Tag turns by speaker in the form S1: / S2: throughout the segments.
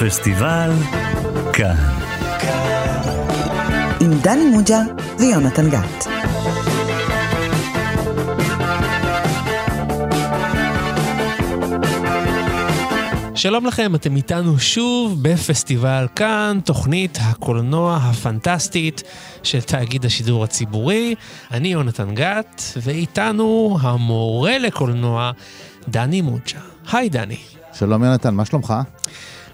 S1: פסטיבל כאן.
S2: עם דני מוג'ה ויונתן גת.
S3: שלום לכם, אתם איתנו שוב בפסטיבל כאן, תוכנית הקולנוע הפנטסטית של תאגיד השידור הציבורי. אני יונתן גת, ואיתנו המורה לקולנוע, דני מוג'ה. היי דני.
S4: שלום יונתן, מה שלומך?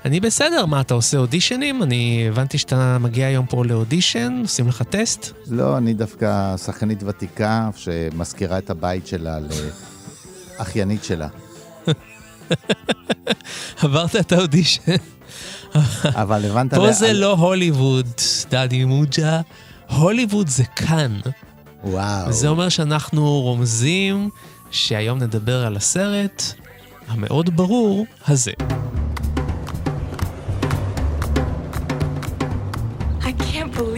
S3: אני בסדר, מה, אתה עושה אודישנים? אני הבנתי שאתה מגיע היום פה לאודישן, עושים לך טסט?
S4: לא, אני דווקא שחקנית ותיקה שמזכירה את הבית שלה לאחיינית שלה.
S3: עברת את האודישן.
S4: אבל הבנת...
S3: פה זה לא הוליווד, דני מוג'ה, הוליווד זה כאן.
S4: וואו.
S3: וזה אומר שאנחנו רומזים שהיום נדבר על הסרט המאוד ברור הזה.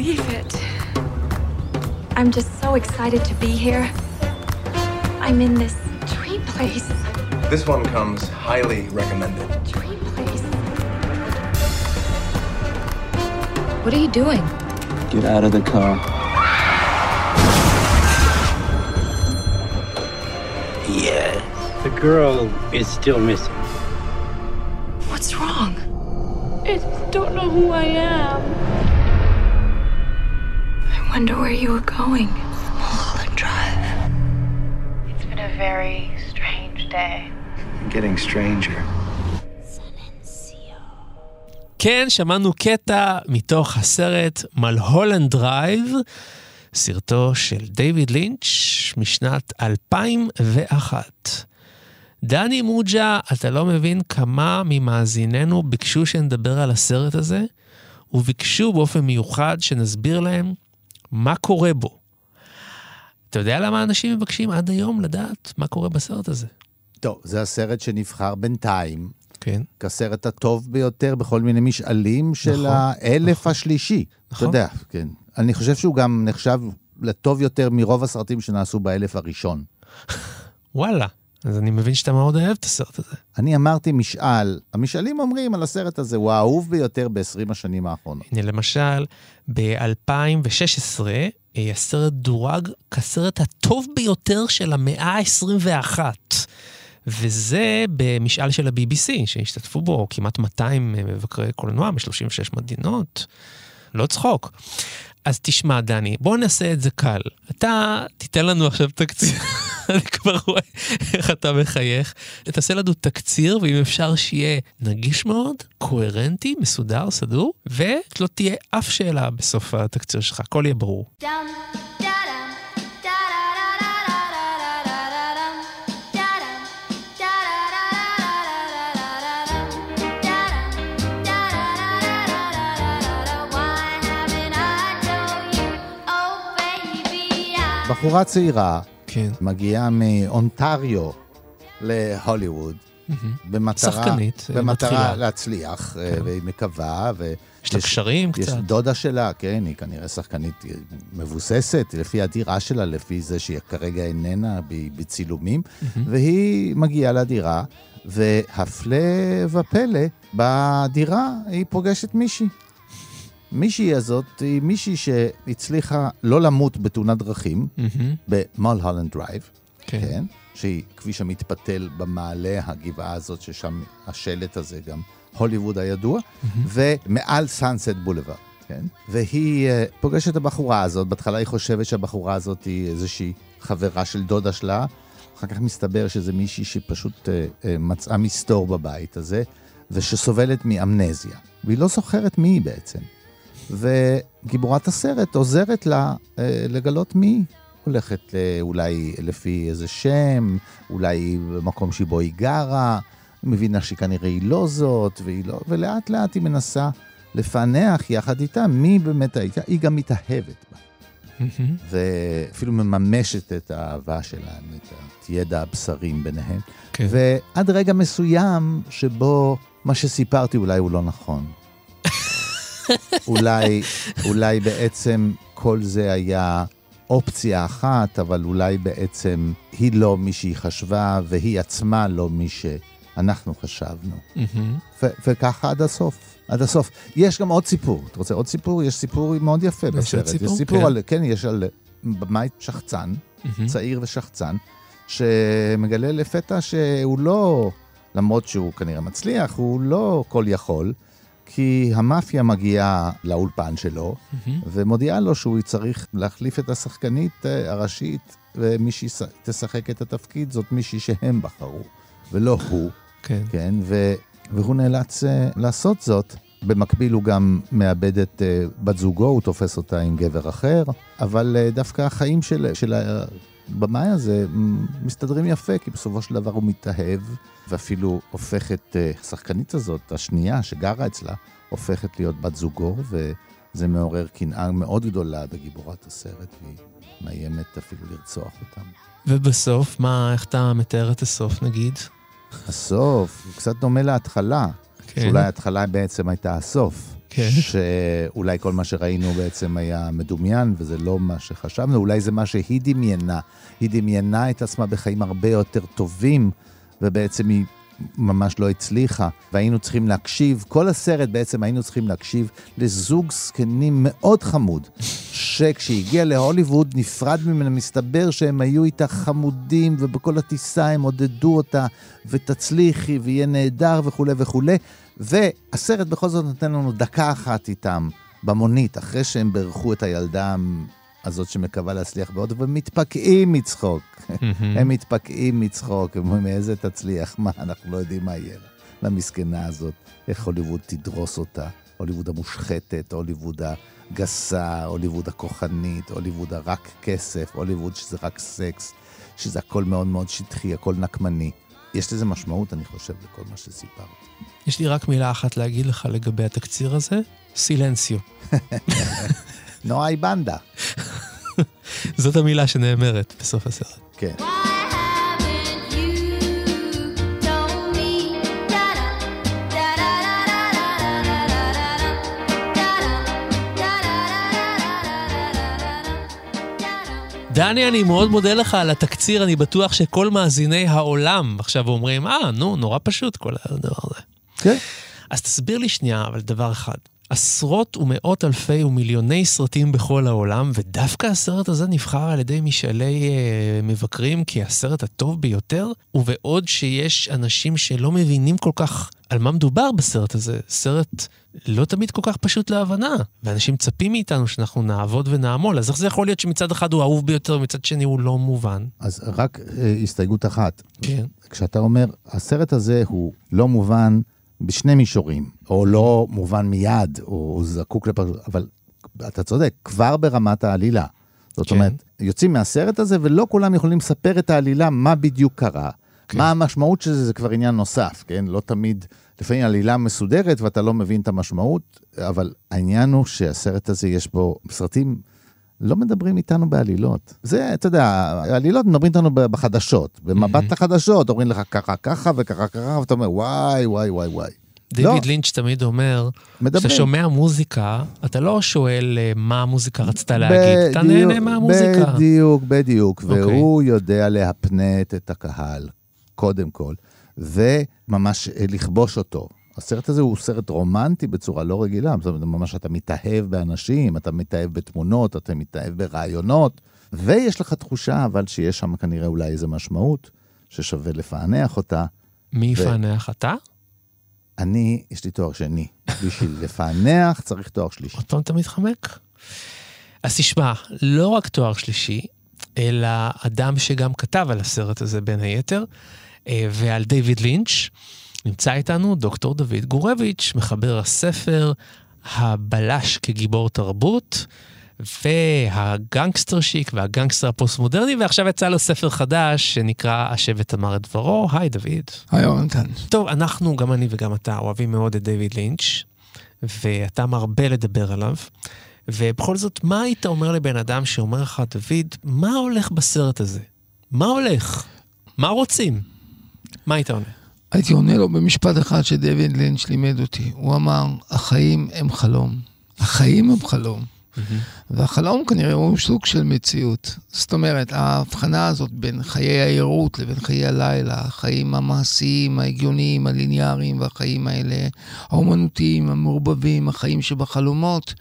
S5: Believe it. I'm just so excited to be here. I'm in this dream place.
S6: This one comes highly recommended.
S5: Dream place.
S7: What are you doing?
S8: Get out of the car. Yeah. The girl is still missing.
S7: What's wrong?
S5: I just don't know who I am. Wonder where you were going.
S7: Mulholland Drive.
S9: It's been a very strange day.
S6: Getting stranger.
S3: כן, שמענו קטע מתוך הסרט מלהולנד דרייב, סרטו של דיוויד לינץ' משנת 2001. דני מוג'ה, אתה לא מבין כמה ממאזיננו ביקשו שנדבר על הסרט הזה, וביקשו באופן מיוחד שנסביר להם מה קורה בו. אתה יודע למה אנשים מבקשים עד היום לדעת מה קורה בסרט הזה?
S4: טוב, זה הסרט שנבחר בינתיים
S3: כן.
S4: כסרט הטוב ביותר בכל מיני משאלים של
S3: נכון,
S4: האלף
S3: נכון.
S4: השלישי. אתה
S3: נכון.
S4: יודע, כן. אני חושב שהוא גם נחשב לטוב יותר מרוב הסרטים שנעשו באלף הראשון.
S3: וואלה. אז אני מבין שאתה מאוד אוהב את הסרט הזה.
S4: אני אמרתי משאל, המשאלים אומרים על הסרט הזה, הוא האהוב ביותר ב-20 השנים האחרונות.
S3: הנה למשל, ב-2016 הסרט דורג כסרט הטוב ביותר של המאה ה-21. וזה במשאל של ה-BBC, שהשתתפו בו כמעט 200 מבקרי קולנוע מ-36 מדינות. לא צחוק. אז תשמע, דני, בוא נעשה את זה קל. אתה תיתן לנו עכשיו תקציר, אני כבר רואה איך אתה מחייך. תעשה לנו תקציר, ואם אפשר שיהיה נגיש מאוד, קוהרנטי, מסודר, סדור, ולא תהיה אף שאלה בסוף התקציר שלך, הכל יהיה ברור.
S4: בחורה צעירה
S3: כן.
S4: מגיעה מאונטריו להוליווד. במטרה,
S3: שחקנית, אה,
S4: במטרה
S3: מתחילה.
S4: להצליח, אה, והיא מקווה, ו...
S3: יש לה קשרים
S4: יש
S3: קצת.
S4: דודה שלה, כן, היא כנראה שחקנית מבוססת, לפי הדירה שלה, לפי זה שהיא כרגע איננה בצילומים, והיא מגיעה לדירה, והפלא ופלא, בדירה היא פוגשת מישהי. מישהי הזאת היא מישהי שהצליחה לא למות בתאונת דרכים
S3: מהמם,
S4: במלהולנד דרייב,
S3: כן.
S4: כן, שהיא כביש המתפתל במעלה הגבעה הזאת, ששם השלט הזה גם הוליווד הידוע, ומעל סאנסט בולווארד, כן? והיא אה, פוגשת את הבחורה הזאת, בהתחלה היא חושבת שהבחורה הזאת היא איזושהי חברה של דודה שלה, אחר כך מסתבר שזה מישהי שפשוט אה, אה, מצאה מסתור בבית הזה, ושסובלת מאמנזיה, והיא לא זוכרת מי היא בעצם. וגיבורת הסרט עוזרת לה אה, לגלות מי היא. הולכת אה, אולי לפי איזה שם, אולי במקום שבו היא גרה, מבינה שכנראה היא לא זאת, והיא לא, ולאט לאט היא מנסה לפענח יחד איתה מי באמת הייתה, היא גם מתאהבת בה. ואפילו מממשת את האהבה שלהם, את הידע הבשרים ביניהם.
S3: כן.
S4: ועד רגע מסוים שבו מה שסיפרתי אולי הוא לא נכון. אולי, אולי בעצם כל זה היה אופציה אחת, אבל אולי בעצם היא לא מי שהיא חשבה, והיא עצמה לא מי אנחנו חשבנו. ו- וככה עד הסוף, עד הסוף. יש גם עוד סיפור. אתה רוצה עוד סיפור? יש סיפור מאוד יפה
S3: יש
S4: בסרט.
S3: עוד סיפור?
S4: יש סיפור
S3: כן.
S4: על, כן, יש על במאי שחצן,
S3: מהמם.
S4: צעיר ושחצן, שמגלה לפתע שהוא לא, למרות שהוא כנראה מצליח, הוא לא כל יכול, כי המאפיה מגיעה לאולפן שלו,
S3: מהמם.
S4: ומודיעה לו שהוא צריך להחליף את השחקנית אה, הראשית, ומי שתשחק את התפקיד זאת מישהי שהם בחרו, ולא הוא.
S3: כן.
S4: כן, ו, והוא נאלץ uh, לעשות זאת. במקביל הוא גם מאבד את uh, בת זוגו, הוא תופס אותה עם גבר אחר, אבל uh, דווקא החיים של, של הבמאי הזה מסתדרים יפה, כי בסופו של דבר הוא מתאהב, ואפילו הופך את uh, השחקנית הזאת, השנייה שגרה אצלה, הופכת להיות בת זוגו, וזה מעורר קנאה מאוד גדולה בגיבורת הסרט, והיא מאיימת אפילו לרצוח אותם.
S3: ובסוף, מה, איך אתה מתאר את הסוף נגיד?
S4: הסוף, הוא קצת דומה להתחלה.
S3: כן.
S4: שאולי ההתחלה בעצם הייתה הסוף.
S3: כן.
S4: שאולי כל מה שראינו בעצם היה מדומיין, וזה לא מה שחשבנו, אולי זה מה שהיא דמיינה. היא דמיינה את עצמה בחיים הרבה יותר טובים, ובעצם היא ממש לא הצליחה. והיינו צריכים להקשיב, כל הסרט בעצם היינו צריכים להקשיב לזוג זקנים מאוד חמוד, שכשהגיע להוליווד נפרד ממנה, מסתבר שהם היו איתה חמודים, ובכל הטיסה הם עודדו אותה, ותצליחי, ויהיה נהדר וכולי וכולי. והסרט בכל זאת נותן לנו דקה אחת איתם במונית, אחרי שהם בירכו את הילדה הזאת שמקווה להצליח בעוד, ומתפקעים מצחוק. הם מתפקעים מצחוק, הם אומרים, איזה תצליח, מה, אנחנו לא יודעים מה יהיה לה. למסכנה הזאת, איך הוליווד תדרוס אותה. הוליווד המושחתת, הוליווד הגסה, הוליווד הכוחנית, הוליווד הרק כסף, הוליווד שזה רק סקס, שזה הכל מאוד מאוד שטחי, הכל נקמני. יש לזה משמעות, אני חושב, לכל מה שסיפרת.
S3: יש לי רק מילה אחת להגיד לך לגבי התקציר הזה, סילנסיו.
S4: נועה בנדה.
S3: זאת המילה שנאמרת בסוף הסרט.
S4: כן.
S3: דני, אני מאוד מודה לך על התקציר, אני בטוח שכל מאזיני העולם עכשיו אומרים, אה, נו, נורא פשוט כל הדבר הזה.
S4: כן.
S3: אז תסביר לי שנייה, אבל דבר אחד. עשרות ומאות אלפי ומיליוני סרטים בכל העולם, ודווקא הסרט הזה נבחר על ידי משאלי אה, מבקרים כהסרט הטוב ביותר, ובעוד שיש אנשים שלא מבינים כל כך על מה מדובר בסרט הזה, סרט לא תמיד כל כך פשוט להבנה, ואנשים מצפים מאיתנו שאנחנו נעבוד ונעמול, אז איך זה יכול להיות שמצד אחד הוא אהוב ביותר ומצד שני הוא לא מובן?
S4: אז רק אה, הסתייגות אחת.
S3: כן.
S4: כשאתה אומר, הסרט הזה הוא לא מובן בשני מישורים, או לא מובן מיד, או זקוק לפרשנות, אבל אתה צודק, כבר ברמת העלילה. זאת
S3: כן.
S4: אומרת, יוצאים מהסרט הזה ולא כולם יכולים לספר את העלילה, מה בדיוק קרה.
S3: כן.
S4: מה המשמעות של זה, זה כבר עניין נוסף, כן? לא תמיד, לפעמים עלילה מסודרת ואתה לא מבין את המשמעות, אבל העניין הוא שהסרט הזה יש בו סרטים... לא מדברים איתנו בעלילות. זה, אתה יודע, העלילות מדברים איתנו בחדשות. במבט לחדשות, אומרים לך ככה, ככה וככה, ככה, ואתה אומר, וואי, וואי, וואי, וואי.
S3: דיוויד
S4: לא.
S3: לינץ' תמיד אומר. כשאתה שומע מוזיקה, אתה לא שואל אה, מה המוזיקה רצתה להגיד, אתה נהנה מהמוזיקה.
S4: בדיוק, בדיוק.
S3: אוקיי.
S4: והוא יודע להפנט את הקהל, קודם כל, וממש אה, לכבוש אותו. הסרט הזה הוא סרט רומנטי בצורה לא רגילה, זאת אומרת, ממש אתה מתאהב באנשים, אתה מתאהב בתמונות, אתה מתאהב ברעיונות, ויש לך תחושה אבל שיש שם כנראה אולי איזו משמעות, ששווה לפענח אותה.
S3: מי יפענח אתה?
S4: אני, יש לי תואר שני. בשביל לפענח צריך תואר שלישי.
S3: עוד פעם אתה מתחמק? אז תשמע, לא רק תואר שלישי, אלא אדם שגם כתב על הסרט הזה בין היתר, אה, ועל דיוויד לינץ'. נמצא איתנו דוקטור דוד גורביץ', מחבר הספר הבלש כגיבור תרבות, והגנגסטר שיק והגנגסטר הפוסט-מודרני, ועכשיו יצא לו ספר חדש שנקרא השבט אמר את דברו. היי דוד.
S10: היי יונתן.
S3: טוב, אנחנו, גם אני וגם אתה, אוהבים מאוד את דיוויד לינץ', ואתה מרבה לדבר עליו. ובכל זאת, מה היית אומר לבן אדם שאומר לך, דוד, מה הולך בסרט הזה? מה הולך? מה רוצים? מה היית עונה?
S10: הייתי עונה לו במשפט אחד שדויד לינץ' לימד אותי. הוא אמר, החיים הם חלום. החיים הם חלום. והחלום כנראה הוא סוג של מציאות. זאת אומרת, ההבחנה הזאת בין חיי העירות לבין חיי הלילה, החיים המעשיים, ההגיוניים, הליניאריים, והחיים האלה, האומנותיים, המעורבבים, החיים שבחלומות,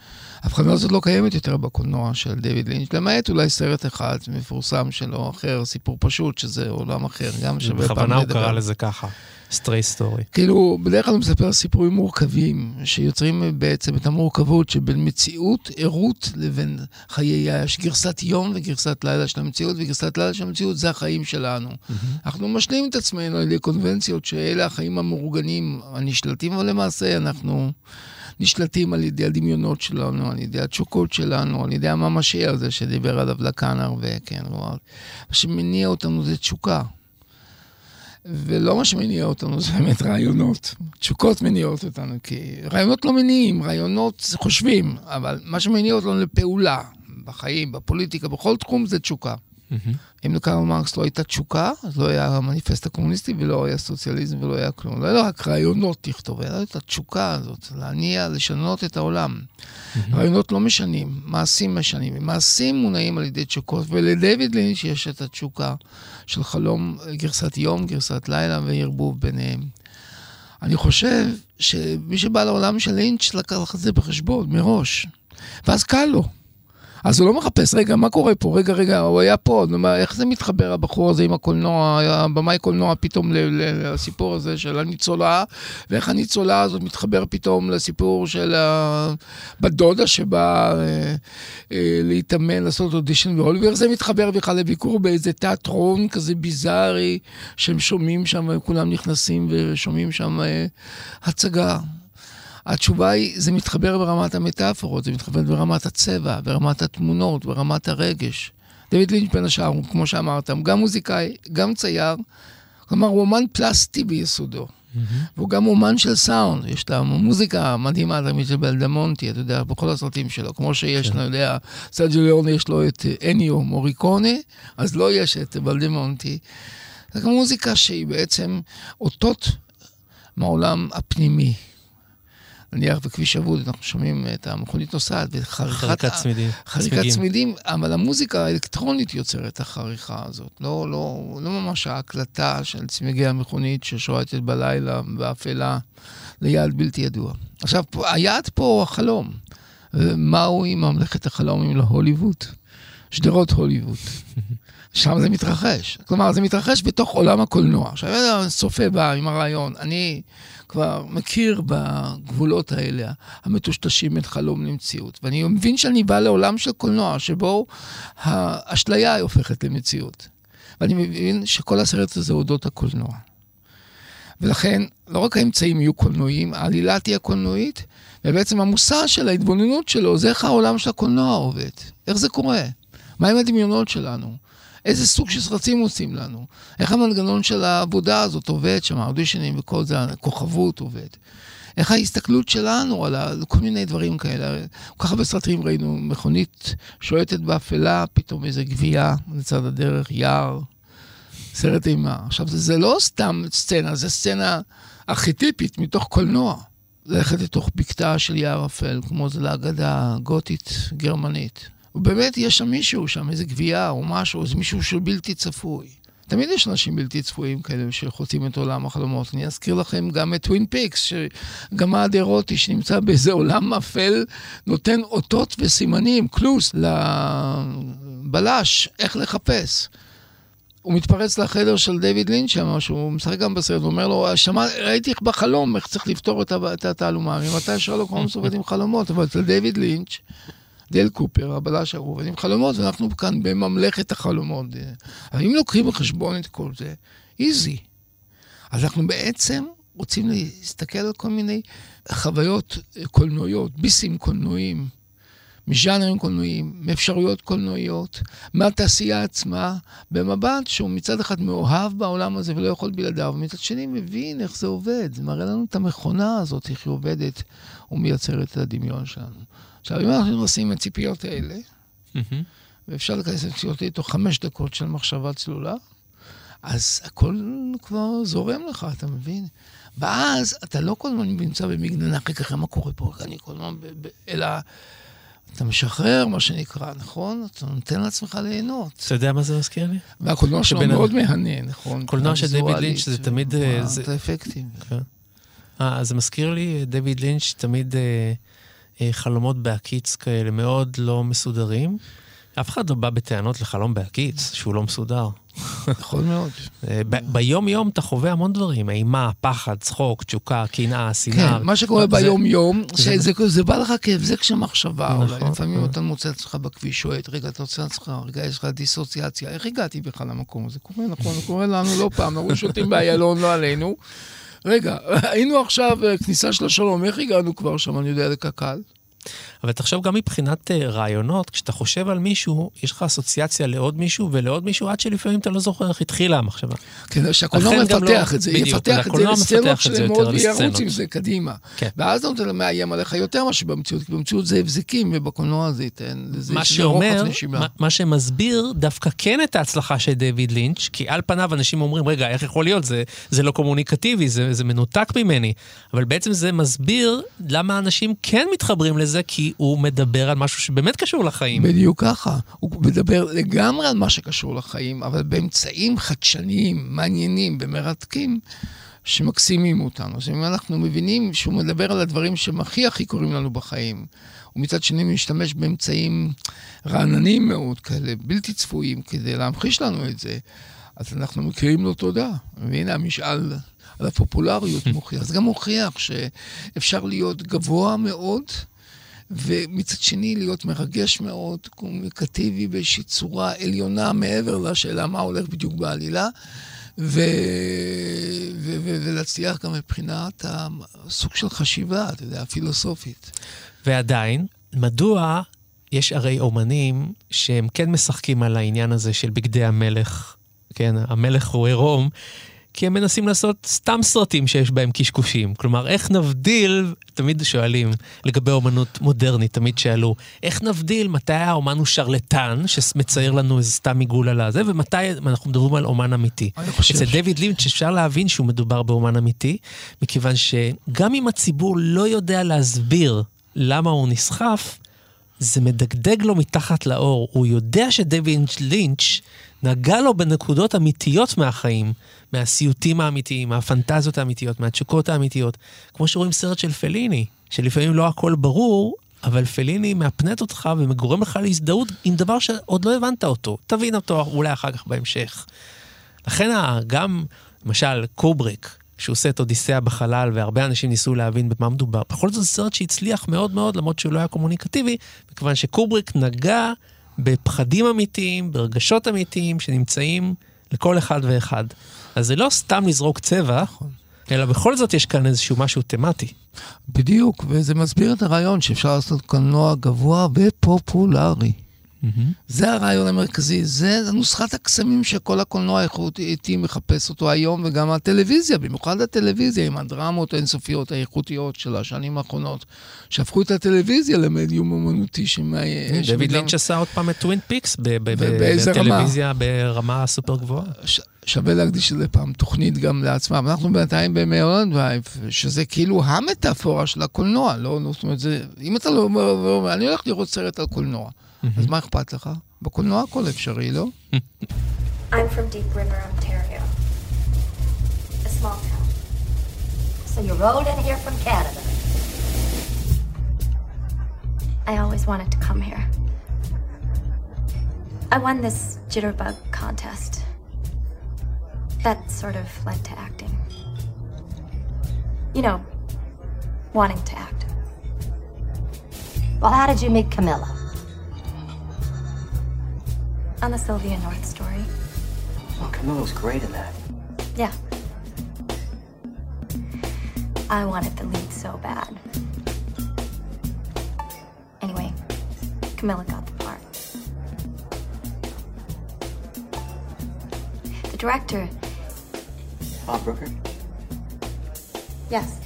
S10: ההבחנה הזאת לא קיימת יותר בקולנוע של דיוויד לינץ', למעט אולי סרט אחד מפורסם שלו, אחר, סיפור פשוט, שזה עולם אחר, גם שווה פעם לדבר.
S3: בכוונה הוא קרא לזה ככה. Straight Story.
S10: כאילו, בדרך כלל הוא מספר סיפורים מורכבים, שיוצרים בעצם את המורכבות שבין מציאות, ערות, לבין חיי, יש גרסת יום וגרסת לילה של המציאות, וגרסת לילה של המציאות זה החיים שלנו. Mm-hmm. אנחנו משלים את עצמנו על ידי קונבנציות שאלה החיים המאורגנים, הנשלטים, אבל למעשה אנחנו... נשלטים על ידי הדמיונות שלנו, על ידי התשוקות שלנו, על ידי הממשי הזה שדיבר עליו לקאנר, וכן, מה שמניע אותנו זה תשוקה. ולא מה שמניע אותנו זה באמת רעיונות. תשוקות מניעות אותנו, כי רעיונות לא מניעים, רעיונות חושבים, אבל מה שמניע אותנו לפעולה, בחיים, בפוליטיקה, בכל תחום זה תשוקה. Mm-hmm. אם לקרל מרקס לא הייתה תשוקה, אז לא היה המניפסט הקומוניסטי ולא היה סוציאליזם ולא היה כלום. לא היה רק רעיונות לכתוב, היה את התשוקה הזאת, להניע, לשנות את העולם. Mm-hmm. רעיונות לא משנים, מעשים משנים. מעשים מונעים על ידי תשוקות, ולדויד לינץ' יש את התשוקה של חלום, גרסת יום, גרסת לילה וערבוב ביניהם. אני חושב שמי שבא לעולם של לינץ' לקח את זה בחשבון מראש, ואז קל לו. אז הוא לא מחפש, רגע, מה קורה פה? רגע, רגע, הוא היה פה, איך זה מתחבר הבחור הזה עם הקולנוע, הבמאי קולנוע פתאום לסיפור הזה של הניצולה, ואיך הניצולה הזאת מתחבר פתאום לסיפור של בת דודה שבאה אה, אה, להתאמן, לעשות אודישן בהוליווד, ואיך זה מתחבר בכלל לביקור באיזה תיאטרון כזה ביזארי, שהם שומעים שם, כולם נכנסים ושומעים שם אה, הצגה. התשובה היא, זה מתחבר ברמת המטאפורות, זה מתחבר ברמת הצבע, ברמת התמונות, ברמת הרגש. דויד לינץ' בין השאר, כמו שאמרת, הוא גם מוזיקאי, גם צייר, כלומר, הוא אומן פלסטי ביסודו. Mm-hmm. והוא גם אומן של סאונד, יש את המוזיקה המדהימה תמיד של בלדמונטי, אתה יודע, בכל הסרטים שלו, כמו שיש, כן. אני יודע, סרג'ו ליאורני יש לו את אניו מוריקוני, אז לא יש את בלדמונטי. זו מוזיקה שהיא בעצם אותות מהעולם הפנימי. נניח בכביש אבוד, אנחנו שומעים את המכונית נוסעת
S3: וחריכת צמידים.
S10: חריקת צמידים, אבל המוזיקה האלקטרונית יוצרת את החריכה הזאת. לא, לא, לא ממש ההקלטה של צמיגי המכונית ששועטת בלילה באפלה ליעד בלתי ידוע. עכשיו, היעד פה הוא החלום. מהו עם ממלכת החלום להוליווד? שדרות הוליווד. שם זה מתרחש. כלומר, זה מתרחש בתוך עולם הקולנוע. עכשיו, צופה בא עם הרעיון, אני כבר מכיר בגבולות האלה, המטושטשים בין חלום למציאות. ואני מבין שאני בא לעולם של קולנוע, שבו האשליה הופכת למציאות. ואני מבין שכל הסרט הזה אודות הקולנוע. ולכן, לא רק האמצעים יהיו קולנועיים, העלילה תהיה קולנועית, ובעצם המושא של ההתבוננות שלו זה איך העולם של הקולנוע עובד. איך זה קורה? מהם הדמיונות שלנו? איזה סוג של סרטים עושים לנו? איך המנגנון של העבודה הזאת עובד שם, האודישנים וכל זה, הכוכבות עובד? איך ההסתכלות שלנו על כל מיני דברים כאלה. כל כך הרבה סרטים ראינו מכונית שועטת באפלה, פתאום איזה גבייה לצד הדרך, יער, סרט אימה. עכשיו, זה, זה לא סתם סצנה, זה סצנה ארכיטיפית מתוך קולנוע. ללכת לתוך בקתה של יער אפל, כמו איזה אגדה גותית גרמנית. ובאמת יש שם מישהו, שם איזה גווייה או משהו, איזה מישהו שהוא בלתי צפוי. תמיד יש אנשים בלתי צפויים כאלה שחוצים את עולם החלומות. אני אזכיר לכם גם את טווין פיקס, שגמד אירוטי שנמצא באיזה עולם אפל, נותן אותות וסימנים, clues, לבלש, איך לחפש. הוא מתפרץ לחדר של דיוויד לינץ' שם, שהוא משחק גם בסרט, הוא אומר לו, שמע, ראיתי בחלום איך צריך לפתור את התעלומה. ממתי שרלוק הולמס עובד עם חלומות, אבל אצל דיוויד לינץ', דל קופר, הבלש ערוב, עם חלומות, ואנחנו כאן בממלכת החלומות. אבל אם לוקחים בחשבון את כל זה, איזי. אז אנחנו בעצם רוצים להסתכל על כל מיני חוויות קולנועיות, ביסים קולנועיים, מז'אנרים קולנועיים, מאפשרויות קולנועיות, מהתעשייה עצמה, במבט שהוא מצד אחד מאוהב בעולם הזה ולא יכול בלעדיו, ומצד שני מבין איך זה עובד. זה מראה לנו את המכונה הזאת, איך היא עובדת ומייצרת את הדמיון שלנו. עכשיו, אם אנחנו עושים את הציפיות האלה, ואפשר להיכנס לציפיות האלה תוך חמש דקות של מחשבה צלולה, אז הכל כבר זורם לך, אתה מבין? ואז אתה לא כל הזמן נמצא במגננה, רגע, מה קורה פה? אני כל הזמן, אלא אתה משחרר, מה שנקרא, נכון? אתה נותן לעצמך ליהנות.
S3: אתה יודע מה זה מזכיר לי?
S10: והקולנוע שלו מאוד מהנה, נכון?
S3: קולנוע של דיוויד לינץ' זה תמיד...
S10: את האפקטים.
S3: כן. אה, זה מזכיר לי, דיוויד לינץ' תמיד אה, אה, חלומות בהקיץ כאלה, מאוד לא מסודרים. אף אחד לא בא בטענות לחלום בהקיץ, שהוא לא מסודר.
S10: נכון מאוד.
S3: אה, ביום-יום אתה חווה המון דברים, אימה, פחד, צחוק, תשוקה, קנאה, שנאה.
S10: כן, מה שקורה ביום-יום, זה בא לך כהבזק של מחשבה. נכון. לפעמים אה. אתה מוצא את עצמך בכביש, שואט, רגע, אתה רוצה לעצמך, רגע, יש לך דיסוציאציה. איך הגעתי בכלל למקום הזה? קורה, נכון, קורה לנו לא פעם, אנחנו שותים באיילון, לא עלינו. רגע, היינו עכשיו אה, כניסה של השלום, איך הגענו כבר שם, אני יודע, לקק"ל?
S3: אבל תחשוב גם מבחינת אה, רעיונות, כשאתה חושב על מישהו, יש לך אסוציאציה לעוד מישהו ולעוד מישהו, עד שלפעמים אתה לא זוכר איך התחילה המחשבה.
S10: כן, שהקולנוע מפתח לא, את זה, בדיוק, יפתח את זה לסצנות שלמות וירוץ עם זה קדימה. כן. ואז אתה מאיים עליך יותר מאשר במציאות, כי במציאות זה הבזקים, ובקולנוע זה ייתן לזה
S3: מה שאומר, מה, מה שמסביר דווקא כן את ההצלחה של דיוויד לינץ', כי על פניו אנשים אומרים, רגע, איך יכול להיות? זה, זה לא קומוניקטיבי, זה, זה מנותק ממני. אבל בעצם זה מסביר למה אנשים כן מתחברים לזה, כי הוא מדבר על משהו שבאמת קשור לחיים.
S10: בדיוק ככה. הוא מדבר לגמרי על מה שקשור לחיים, אבל באמצעים חדשניים, מעניינים ומרתקים. שמקסימים אותנו. אז אם אנחנו מבינים שהוא מדבר על הדברים שהם הכי הכי קורים לנו בחיים, ומצד שני משתמש באמצעים רעננים מאוד כאלה, בלתי צפויים, כדי להמחיש לנו את זה, אז אנחנו מכירים לו תודה. והנה המשאל על הפופולריות מוכיח. זה גם מוכיח שאפשר להיות גבוה מאוד, ומצד שני להיות מרגש מאוד, קומוניקטיבי באיזושהי צורה עליונה מעבר לשאלה מה הולך בדיוק בעלילה, ו... ו... ו... ולהצליח גם מבחינת הסוג של חשיבה, אתה יודע, פילוסופית.
S3: ועדיין, מדוע יש הרי אומנים שהם כן משחקים על העניין הזה של בגדי המלך, כן, המלך הוא עירום, כי הם מנסים לעשות סתם סרטים שיש בהם קשקושים. כלומר, איך נבדיל, תמיד שואלים לגבי אומנות מודרנית, תמיד שאלו, איך נבדיל מתי האומן הוא שרלטן, שמצייר לנו איזה סתם עיגול על הזה, ומתי אנחנו מדברים על אומן אמיתי. אצל דיוויד לינץ' אפשר להבין שהוא מדובר באומן אמיתי, מכיוון שגם אם הציבור לא יודע להסביר למה הוא נסחף, זה מדגדג לו מתחת לאור. הוא יודע שדויד לינץ' נגע לו בנקודות אמיתיות מהחיים, מהסיוטים האמיתיים, מהפנטזיות האמיתיות, מהתשוקות האמיתיות. כמו שרואים סרט של פליני, שלפעמים לא הכל ברור, אבל פליני מאפנט אותך וגורם לך להזדהות עם דבר שעוד לא הבנת אותו. תבין אותו אולי אחר כך בהמשך. לכן גם, למשל, קובריק, שהוא עושה את אודיסאה בחלל, והרבה אנשים ניסו להבין במה מדובר. בכל זאת זה סרט שהצליח מאוד מאוד, למרות שהוא לא היה קומוניקטיבי, מכיוון שקובריק נגע בפחדים אמיתיים, ברגשות אמיתיים שנמצאים לכל אחד ואחד. אז זה לא סתם לזרוק צבע, אלא בכל זאת יש כאן איזשהו משהו תמטי.
S10: בדיוק, וזה מסביר את הרעיון שאפשר לעשות קולנוע גבוה ופופולרי. Mm-hmm. זה הרעיון המרכזי, זה נוסחת הקסמים שכל הקולנוע האיכותי מחפש אותו היום, וגם הטלוויזיה, במיוחד הטלוויזיה, עם הדרמות האינסופיות האיכותיות של השנים האחרונות, שהפכו את הטלוויזיה למדיום אומנותי שמאי...
S3: דויד לינץ' עשה עוד פעם את טווין פיקס בטלוויזיה ברמה סופר גבוהה.
S10: שווה להקדיש לזה פעם תוכנית גם לעצמם. אנחנו בינתיים במלהולנד דרייב, שזה כאילו המטאפורה של הקולנוע, לא, זאת אומרת, זה, אם אתה לא אומר, אני הולך לראות סרט על קולנוע. אז מה אכפת לך? בקולנוע הכל אפשרי, לא? I'm from Deep River, Ontario. A small town. So you rode in here from Canada?
S5: I always wanted to come here. I won this jitterbug contest. That sort of led to acting. You know, wanting to act.
S7: Well, how did you meet Camilla?
S5: On the Sylvia North story.
S8: Oh, Camilla was great in that.
S5: Yeah. I wanted the lead so bad. Anyway, Camilla got the part. The director.
S8: Bob Brooker?
S5: Yes.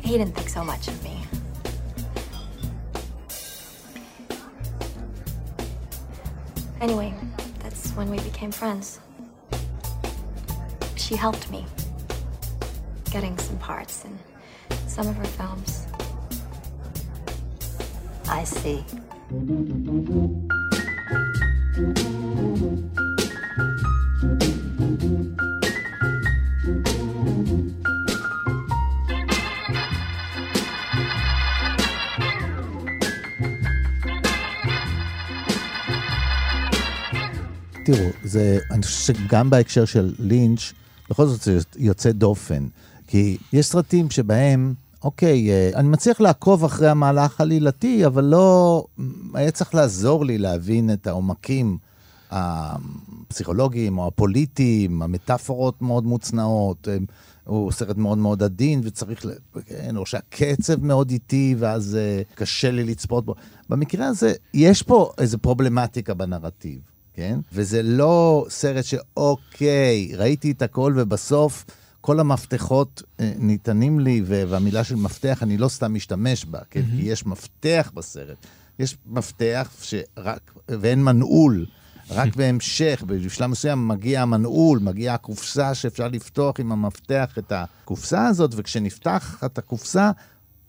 S5: He didn't think so much of Anyway, that's when we became friends. She helped me getting some parts in some of her films.
S11: I see.
S4: תראו, זה, אני חושב שגם בהקשר של לינץ', בכל זאת זה יוצא דופן. כי יש סרטים שבהם, אוקיי, אה, אני מצליח לעקוב אחרי המהלך העלילתי, אבל לא... היה צריך לעזור לי להבין את העומקים הפסיכולוגיים או הפוליטיים, המטאפורות מאוד מוצנעות. הוא סרט מאוד מאוד עדין, וצריך, כן, או שהקצב מאוד איטי, ואז uh, קשה לי לצפות בו. במקרה הזה, יש פה איזו פרובלמטיקה בנרטיב, כן? וזה לא סרט שאוקיי, ראיתי את הכל, ובסוף כל המפתחות uh, ניתנים לי, והמילה של מפתח, אני לא סתם משתמש בה, כן? כי יש מפתח בסרט. יש מפתח שרק, ואין מנעול. רק בהמשך, בשלב מסוים מגיע המנעול, מגיעה הקופסה שאפשר לפתוח עם המפתח את הקופסה הזאת, וכשנפתח את הקופסה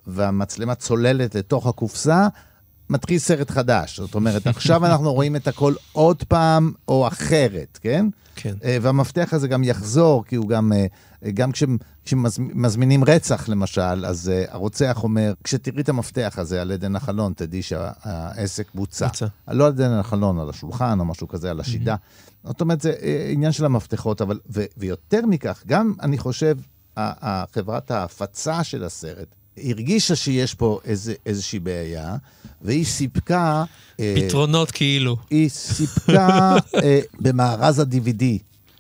S4: והמצלמה צוללת לתוך הקופסה, מתחיל סרט חדש. זאת אומרת, עכשיו אנחנו רואים את הכל עוד פעם או אחרת, כן?
S3: כן.
S4: אה, והמפתח הזה גם יחזור, כי הוא גם, אה, גם כשמזמינים רצח, למשל, אז אה, הרוצח אומר, כשתראי את המפתח הזה על עדן החלון, תדעי שהעסק בוצע.
S3: בוצע.
S4: לא על עדן החלון, על השולחן או משהו כזה, על השידה. זאת אומרת, זה עניין של המפתחות, אבל, ו, ויותר מכך, גם, אני חושב, חברת ההפצה של הסרט הרגישה שיש פה איזה, איזושהי בעיה, והיא סיפקה... אה,
S3: פתרונות כאילו.
S4: היא סיפקה אה, במארז ה-DVD.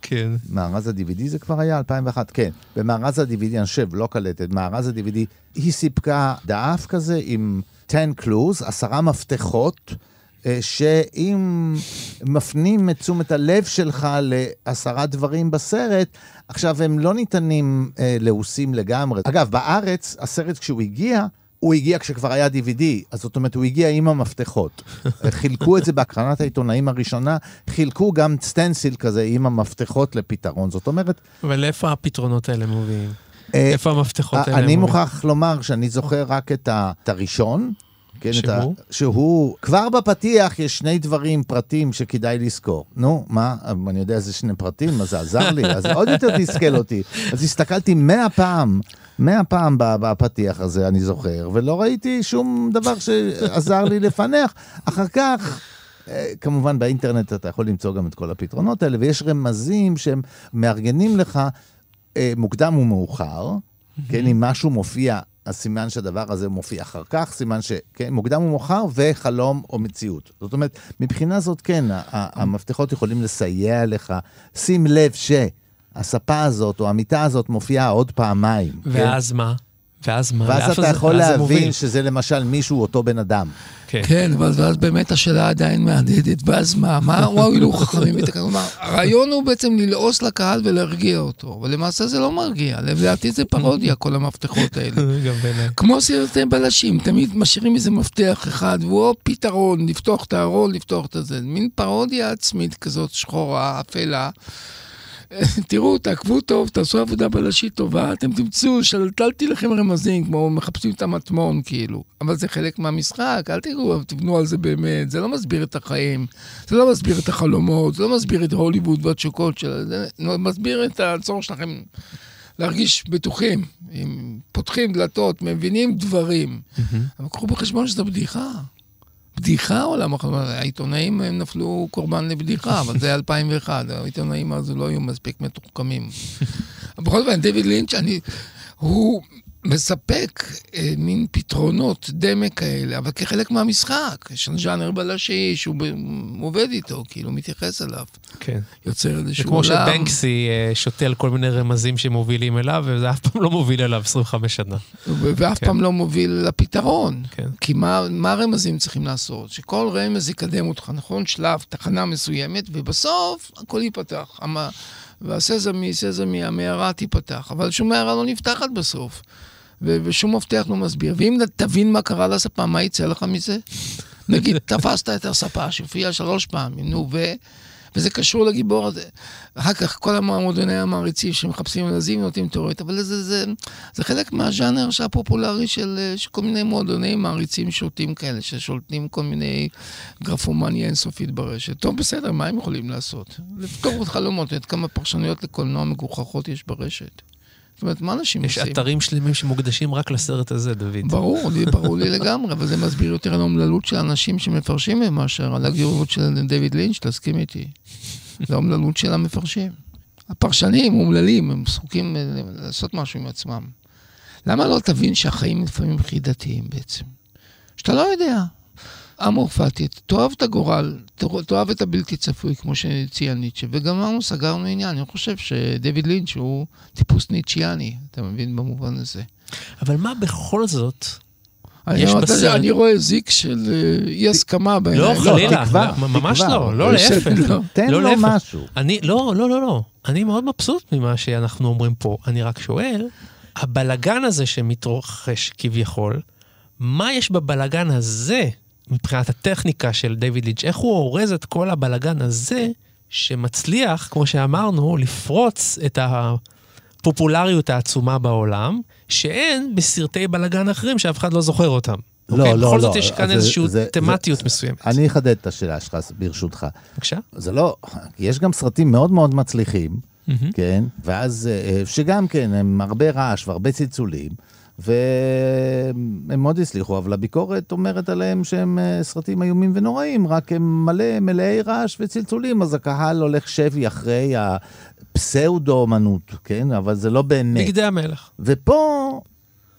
S3: כן.
S4: מארז ה-DVD זה כבר היה 2001, כן. במארז ה-DVD, אני חושב, לא קלטת, מארז ה-DVD, היא סיפקה דף כזה עם 10 clues, עשרה מפתחות, אה, שאם מפנים את תשומת הלב שלך לעשרה דברים בסרט, עכשיו הם לא ניתנים אה, לעוסים לגמרי. אגב, בארץ, הסרט כשהוא הגיע, הוא הגיע כשכבר היה DVD, אז זאת אומרת, הוא הגיע עם המפתחות. חילקו את זה בהקרנת העיתונאים הראשונה, חילקו גם סטנסיל כזה עם המפתחות לפתרון. זאת אומרת,
S3: אבל איפה הפתרונות האלה מובילים?
S4: אה,
S3: איפה המפתחות האלה
S4: אני? מוכרח לומר שאני זוכר רק את הראשון. כן, את ה-
S3: שהוא?
S4: שהוא, כבר בפתיח יש שני דברים, פרטים שכדאי לזכור. נו, מה, אני יודע איזה שני פרטים, אז זה עזר לי, אז עוד יותר תסכל אותי. אז הסתכלתי מאה פעם, מאה פעם בפתיח הזה, אני זוכר, ולא ראיתי שום דבר שעזר לי לפענח. אחר כך... אה, כמובן באינטרנט אתה יכול למצוא גם את כל הפתרונות האלה, ויש רמזים שהם מארגנים לך אה, מוקדם ומאוחר, כן, אם משהו מופיע, אז סימן שהדבר הזה מופיע אחר כך, סימן ש... כן, ומאוחר וחלום או מציאות. זאת אומרת, מבחינה זאת כן, המפתחות יכולים לסייע לך. שים לב שהספה הזאת או המיטה הזאת מופיעה עוד פעמיים. כן?
S3: ואז מה? ואז מה?
S4: ואז אתה
S3: זה-
S4: יכול
S3: זה מוביל?
S4: להבין שזה למשל מישהו, אותו בן אדם.
S3: כן.
S10: כן, אבל ואז באמת השאלה עדיין מהדהדת, ואז מה? מה הועילו חכמים בתקנון? כלומר, הרעיון הוא בעצם ללעוס לקהל ולהרגיע אותו, אבל למעשה זה לא מרגיע, לדעתי זה פרודיה, כל המפתחות האלה. כמו סרטי בלשים, תמיד משאירים איזה מפתח אחד, והוא פתרון, לפתוח את הארון, לפתוח את הזה. מין פרודיה עצמית כזאת, שחורה, אפלה. תראו, תעקבו טוב, תעשו עבודה בלשית טובה, אתם תמצאו, שלטלתי לכם רמזים, כמו מחפשים את המטמון, כאילו. אבל זה חלק מהמשחק, אל תראו, תבנו על זה באמת, זה לא מסביר את החיים, זה לא מסביר את החלומות, זה לא מסביר את הוליווד והתשוקות שלה, זה מסביר את הצורך שלכם להרגיש בטוחים. אם פותחים דלתות, מבינים דברים. אבל קחו בחשבון שזו בדיחה. בדיחה עולם החלומות. העיתונאים הם נפלו קורבן לבדיחה, אבל זה 2001, העיתונאים אז לא היו מספיק מתוחכמים. בכל אופן, דיוויד לינץ', אני, הוא מספק אה, מין פתרונות דמה כאלה, אבל כחלק מהמשחק. יש לנו ז'אנר בלשי שהוא ב- עובד איתו, כאילו מתייחס אליו.
S3: כן.
S10: יוצר
S3: זה
S10: איזשהו
S3: כמו
S10: עולם.
S3: שבנקסי אה, שותל כל מיני רמזים שמובילים אליו, וזה אף פעם לא מוביל אליו 25 שנה.
S10: ואף
S3: כן.
S10: פעם לא מוביל לפתרון.
S3: כן.
S10: כי מה, מה הרמזים צריכים לעשות? שכל רמז יקדם אותך, נכון? שלב, תחנה מסוימת, ובסוף הכל ייפתח. המ... והסזמי, סזמי, המערה תיפתח. אבל שום מערה לא נפתחת בסוף. ו- ושום מפתח לא מסביר. ואם תבין מה קרה לספה, מה יצא לך מזה? נגיד, תפסת את הספה שהופיעה שלוש פעמים, נו, ו... וזה קשור לגיבור הזה. אחר כך כל המועדוני המעריצים שמחפשים ילדים נותנים תיאוריות, אבל זה, זה, זה חלק מהז'אנר הפופולרי של, של כל מיני מועדוני מעריצים שולטים כאלה, ששולטים כל מיני גרפומניה אינסופית ברשת. טוב, בסדר, מה הם יכולים לעשות? לפתור חלומות, את כמה פרשנויות לקולנוע מגוחכות יש ברשת. זאת אומרת, מה אנשים
S3: יש
S10: עושים?
S3: יש אתרים שלמים שמוקדשים רק לסרט הזה, דוד.
S10: ברור לי, ברור לי לגמרי, אבל זה מסביר יותר על האומללות של האנשים שמפרשים מאשר על הגירובות של דיוויד לינץ', תסכים איתי. זה האומללות של המפרשים. הפרשנים אומללים, הם זקוקים לעשות משהו עם עצמם. למה לא תבין שהחיים לפעמים חידתיים בעצם? שאתה לא יודע. אמורפטית, תאהב את הגורל, תאהב את הבלתי צפוי, כמו שציין ניטשה, וגמרנו, סגרנו עניין. אני חושב שדויד לינץ' הוא טיפוס ניטשיאני, אתה מבין במובן הזה.
S3: אבל מה בכל זאת
S10: יש בסרט... אני רואה זיק של אי הסכמה
S3: בעיניי. לא, חלילה, ממש לא, לא, להפך.
S4: תן לו משהו.
S3: אני, לא, לא, לא, לא. אני מאוד מבסוט ממה שאנחנו אומרים פה. אני רק שואל, הבלגן הזה שמתרחש כביכול, מה יש בבלגן הזה מבחינת הטכניקה של דיוויד לינץ', איך הוא אורז את כל הבלגן הזה, שמצליח, כמו שאמרנו, לפרוץ את הפופולריות העצומה בעולם, שאין בסרטי בלגן אחרים שאף אחד לא זוכר אותם.
S4: לא, אוקיי? לא, לא.
S3: בכל זאת יש כאן איזושהי תמטיות
S4: זה,
S3: מסוימת.
S4: אני אחדד את השאלה שלך, ברשותך.
S3: בבקשה.
S4: זה לא, יש גם סרטים מאוד מאוד מצליחים, mm-hmm. כן? ואז, אה, שגם כן, הם הרבה רעש והרבה צלצולים. והם מאוד הצליחו, אבל הביקורת אומרת עליהם שהם אה, סרטים איומים ונוראים, רק הם מלא, מלאי רעש וצלצולים, אז הקהל הולך שבי אחרי הפסאודו-אומנות, כן? אבל זה לא באמת.
S3: בגדי המלך.
S4: ופה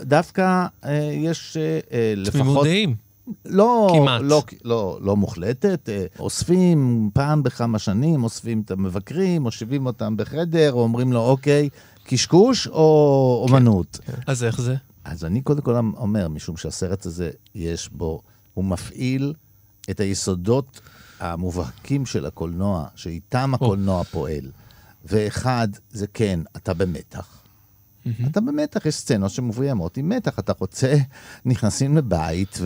S4: דווקא אה, יש אה, לפחות...
S3: תמימות דעים.
S4: לא, כמעט. לא, לא, לא מוחלטת, אה, אוספים פעם בכמה שנים, אוספים את המבקרים, מושיבים אותם בחדר, אומרים לו, אוקיי, קשקוש או כן, אומנות?
S3: כן. אז איך זה?
S4: אז אני קודם כל אומר, משום שהסרט הזה, יש בו, הוא מפעיל את היסודות המובהקים של הקולנוע, שאיתם הקולנוע או. פועל. ואחד, זה כן, אתה במתח. Mm-hmm. אתה במתח, יש סצנות שמבוימות עם מתח. אתה רוצה, נכנסים לבית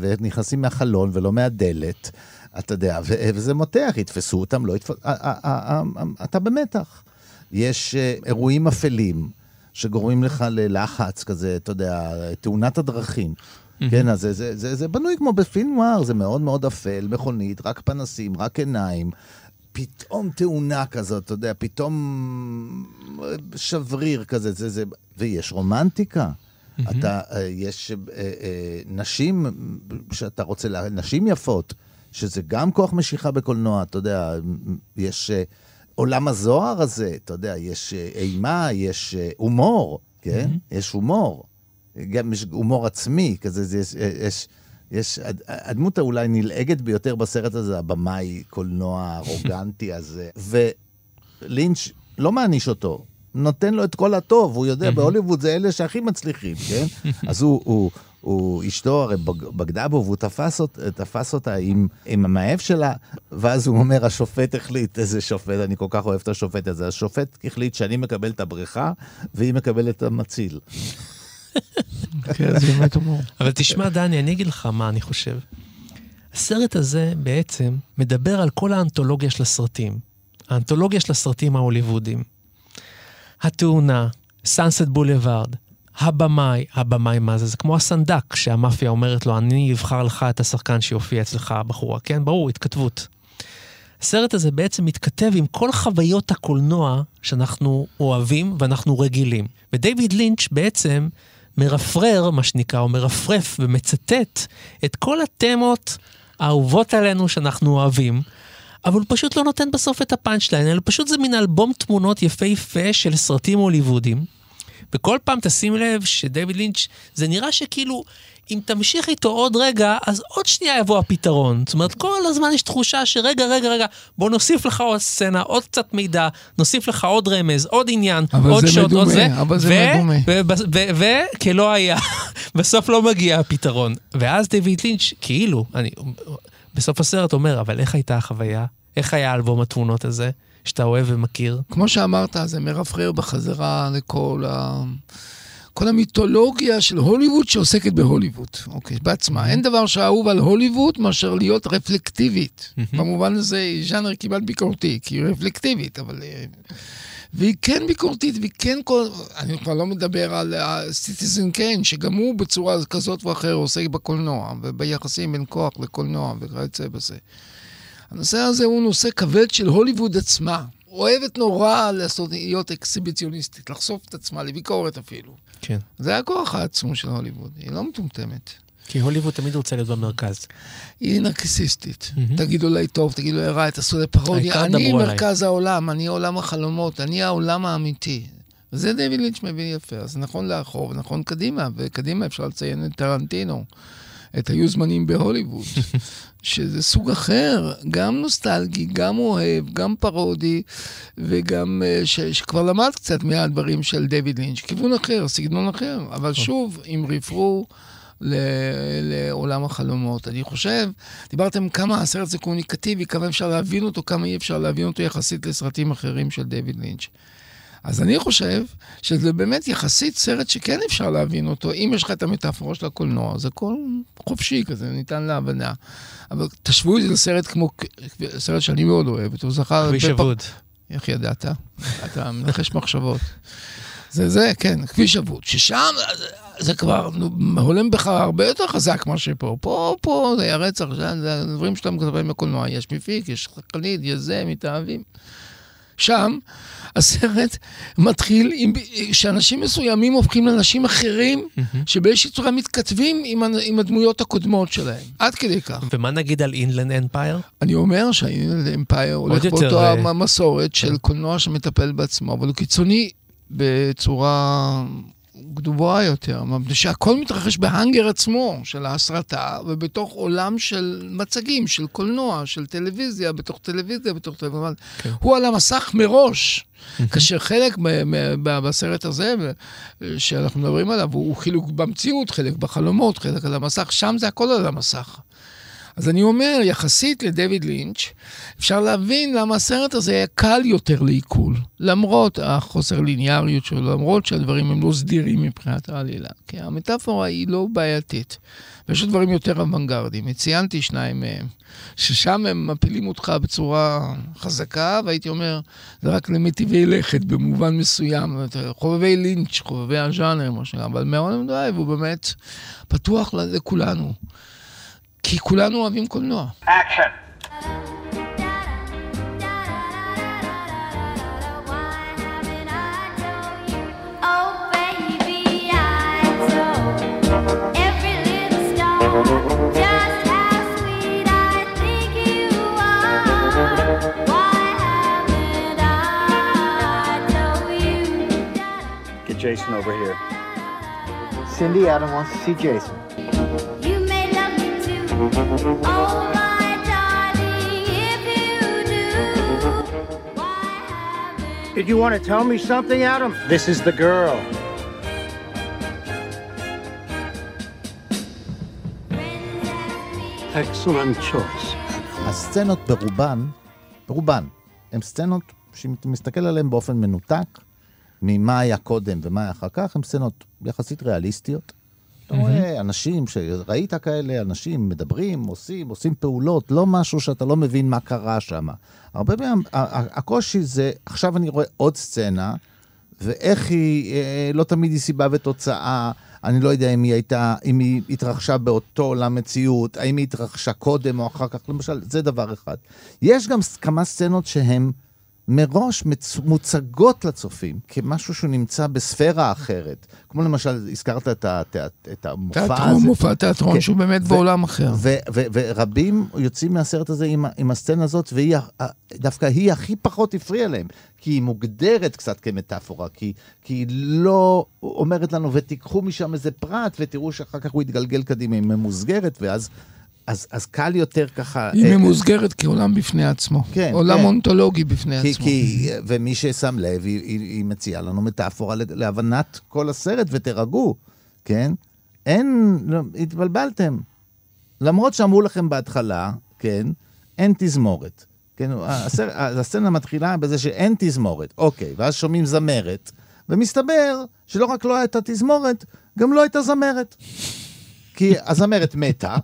S4: ונכנסים מהחלון ולא מהדלת, אתה יודע, וזה מותח, יתפסו אותם, לא יתפסו... אתה במתח. יש אה, אירועים אפלים שגורמים לך ללחץ כזה, אתה יודע, תאונת הדרכים. כן, אז זה, זה, זה, זה בנוי כמו בפילם נואר, זה מאוד מאוד אפל, מכונית, רק פנסים, רק עיניים. פתאום תאונה כזאת, אתה יודע, פתאום שבריר כזה, זה, זה, ויש רומנטיקה. Mm-hmm. אתה, אה, יש אה, אה, נשים שאתה רוצה, נשים יפות, שזה גם כוח משיכה בקולנוע, אתה יודע, יש עולם הזוהר הזה, אתה יודע, יש אימה, יש הומור, כן? Mm-hmm. יש הומור. גם יש הומור עצמי, כזה, יש, יש, יש, הדמות האולי נלעגת ביותר בסרט הזה, הבמאי קולנוע הארוגנטי הזה. ולינץ' לא מעניש אותו, נותן לו את כל הטוב, הוא יודע, בהוליווד זה אלה שהכי מצליחים, כן? אז הוא, הוא, הוא, אשתו הרי בגדה בו, והוא תפס, אות, תפס אותה עם, עם המאהב שלה, ואז הוא אומר, השופט החליט, איזה שופט, אני כל כך אוהב את השופט הזה, השופט החליט שאני מקבל את הבריכה, והיא מקבלת את המציל.
S10: כן, זה באמת הומור.
S3: אבל תשמע, דני, אני אגיד לך מה אני חושב. הסרט הזה בעצם מדבר על כל האנתולוגיה של הסרטים. האנתולוגיה של הסרטים ההוליוודיים. התאונה, סאנסט בולווארד, הבמאי, הבמאי מה זה? זה כמו הסנדק שהמאפיה אומרת לו, אני אבחר לך את השחקן שיופיע אצלך, הבחורה. כן, ברור, התכתבות. הסרט הזה בעצם מתכתב עם כל חוויות הקולנוע שאנחנו אוהבים ואנחנו רגילים. ודייוויד לינץ' בעצם מרפרר, מה שנקרא, או מרפרף ומצטט את כל התמות האהובות עלינו שאנחנו אוהבים, אבל הוא פשוט לא נותן בסוף את ה punch line, אלא פשוט זה מין אלבום תמונות יפהפה של סרטים הוליוודים. וכל פעם תשים לב שדייוויד לינץ', זה נראה שכאילו, אם תמשיך איתו עוד רגע, אז עוד שנייה יבוא הפתרון. זאת אומרת, כל הזמן יש תחושה שרגע, רגע, רגע, בוא נוסיף לך עוד סצנה, עוד קצת מידע, נוסיף לך עוד רמז, עוד עניין, עוד שוט, עוד זה.
S10: אבל זה מדומה.
S3: וכלא היה, בסוף לא מגיע הפתרון. ואז דייוויד לינץ', כאילו, אני, בסוף הסרט אומר, אבל איך הייתה החוויה? איך היה אלבום התמונות הזה? שאתה אוהב ומכיר?
S10: כמו שאמרת, זה מרפרר בחזרה לכל ה... כל המיתולוגיה של הוליווד שעוסקת בהוליווד, אוקיי, בעצמה. אין דבר שאהוב על הוליווד מאשר להיות רפלקטיבית. במובן הזה, ז'אנר כמעט ביקורתי, כי היא רפלקטיבית, אבל... אה, והיא כן ביקורתית, והיא כן כל... אני כבר לא מדבר על Citizen Kane, שגם הוא בצורה כזאת או אחרת עוסק בקולנוע, וביחסים בין כוח לקולנוע וכיוצא בזה. הנושא הזה הוא נושא כבד של הוליווד עצמה. אוהבת נורא לעשות, להיות אקסיביציוניסטית, לחשוף את עצמה לביקורת אפילו.
S3: כן.
S10: זה הכוח העצום של הוליווד, היא לא מטומטמת.
S3: כי הוליווד תמיד רוצה להיות במרכז.
S10: היא נרקסיסטית. Mm-hmm. תגידו לי טוב, תגידו לי רע, תעשו לי פרודיה. אני מרכז עליי. העולם, אני עולם החלומות, אני העולם האמיתי. וזה דיוויד לינץ' מבין יפה. אז נכון לאחור ונכון קדימה, וקדימה אפשר לציין את טרנטינו. את היו זמנים בהוליווד, שזה סוג אחר, גם נוסטלגי, גם אוהב, גם פרודי, וגם uh, ש, שכבר למד קצת מהדברים של דיוויד לינץ', כיוון אחר, סגנון אחר, אבל שוב, עם רפרור לעולם החלומות. אני חושב, דיברתם כמה הסרט זה קומוניקטיבי, כמה אפשר להבין אותו, כמה אי אפשר להבין אותו יחסית לסרטים אחרים של דיוויד לינץ'. אז אני חושב שזה באמת יחסית סרט שכן אפשר להבין אותו, אם יש לך את המטאפורה של הקולנוע, זה הכל חופשי כזה, ניתן להבנה. אבל תשוו את זה לסרט כמו, סרט שאני מאוד אוהב, הוא זכה...
S3: כביש אבוד.
S10: איך ידעת? אתה מנחש מחשבות. זה זה, כן, כביש אבוד, ששם זה כבר הולם בך הרבה יותר חזק מה שפה. פה, פה זה הרצח, זה הדברים שאתה מקבל בקולנוע, יש מפיק, יש חקלית, יש זה, מתאהבים. שם הסרט מתחיל עם שאנשים מסוימים הופכים לאנשים אחרים, שבאיזושהי צורה מתכתבים עם, עם הדמויות הקודמות שלהם. עד כדי כך.
S3: ומה נגיד על אינלנד אמפייר?
S10: אני אומר שהאינלנד אמפייר הולך באותו אה, המסורת של קולנוע שמטפל בעצמו, אבל הוא קיצוני בצורה גבוהה יותר, שהכל מתרחש בהאנגר עצמו של ההסרטה, ובתוך עולם של מצגים, של קולנוע, של טלוויזיה, בתוך טלוויזיה, בתוך טלוויזיה. כן. הוא על המסך מראש. כאשר חלק בסרט הזה, שאנחנו מדברים עליו, הוא חילוק במציאות, חלק בחלומות, חלק על המסך, שם זה הכל על המסך. אז אני אומר, יחסית לדויד לינץ', אפשר להבין למה הסרט הזה היה קל יותר לעיכול, למרות החוסר ליניאריות שלו, למרות שהדברים הם לא סדירים מבחינת העלילה. כי המטאפורה היא לא בעייתית. ויש דברים יותר אוונגרדיים. ציינתי שניים מהם, ששם הם מפילים אותך בצורה חזקה, והייתי אומר, זה רק למטיבי לכת במובן מסוים. חובבי לינץ', חובבי הז'אנר, מה שנקרא, אבל מלהולנד דרייב הוא באמת פתוח לכולנו. כי כולנו אוהבים קולנוע. אקשן!
S8: Jason over here. Cindy, Adam wants to see Jason. Did you want to tell me something, Adam? This is the girl.
S4: Excellent choice. הסצנות ברובן, ברובן, הן סצנות שאתה מסתכל עליהן באופן מנותק ממה היה קודם ומה היה אחר כך, הן סצנות יחסית ריאליסטיות. אתה רואה אנשים שראית כאלה, אנשים מדברים, עושים, עושים פעולות, לא משהו שאתה לא מבין מה קרה שם. הרבה פעמים, הקושי זה, עכשיו אני רואה עוד סצנה, ואיך היא, אה, לא תמיד היא סיבה ותוצאה. אני לא יודע אם היא הייתה, אם היא התרחשה באותו עולם מציאות, האם היא התרחשה קודם או אחר כך, למשל, זה דבר אחד. יש גם כמה סצנות שהן מראש מוצגות לצופים כמשהו שהוא נמצא בספירה אחרת. כמו למשל, הזכרת את, התיאט, את המופע
S10: תיאטרון, הזה. מופע תיאטרון כן. שהוא באמת ו- בעולם אחר.
S4: ורבים יוצאים מהסרט הזה עם, עם הסצנה הזאת, והיא דווקא היא הכי פחות הפריעה להם. כי היא מוגדרת קצת כמטאפורה, כי, כי היא לא אומרת לנו, ותיקחו משם איזה פרט, ותראו שאחר כך הוא יתגלגל קדימה, היא ממוסגרת, ואז אז, אז קל יותר ככה...
S10: היא אה, ממוסגרת כעולם בפני עצמו. כן, עולם כן. אונתולוגי בפני
S4: כי,
S10: עצמו.
S4: כי, ומי ששם לב, היא, היא, היא מציעה לנו מטאפורה להבנת כל הסרט, ותירגעו, כן? אין, לא, התבלבלתם. למרות שאמרו לכם בהתחלה, כן, אין תזמורת. כן, הסצנה מתחילה בזה שאין תזמורת, אוקיי, ואז שומעים זמרת, ומסתבר שלא רק לא הייתה תזמורת, גם לא הייתה זמרת. כי הזמרת מתה,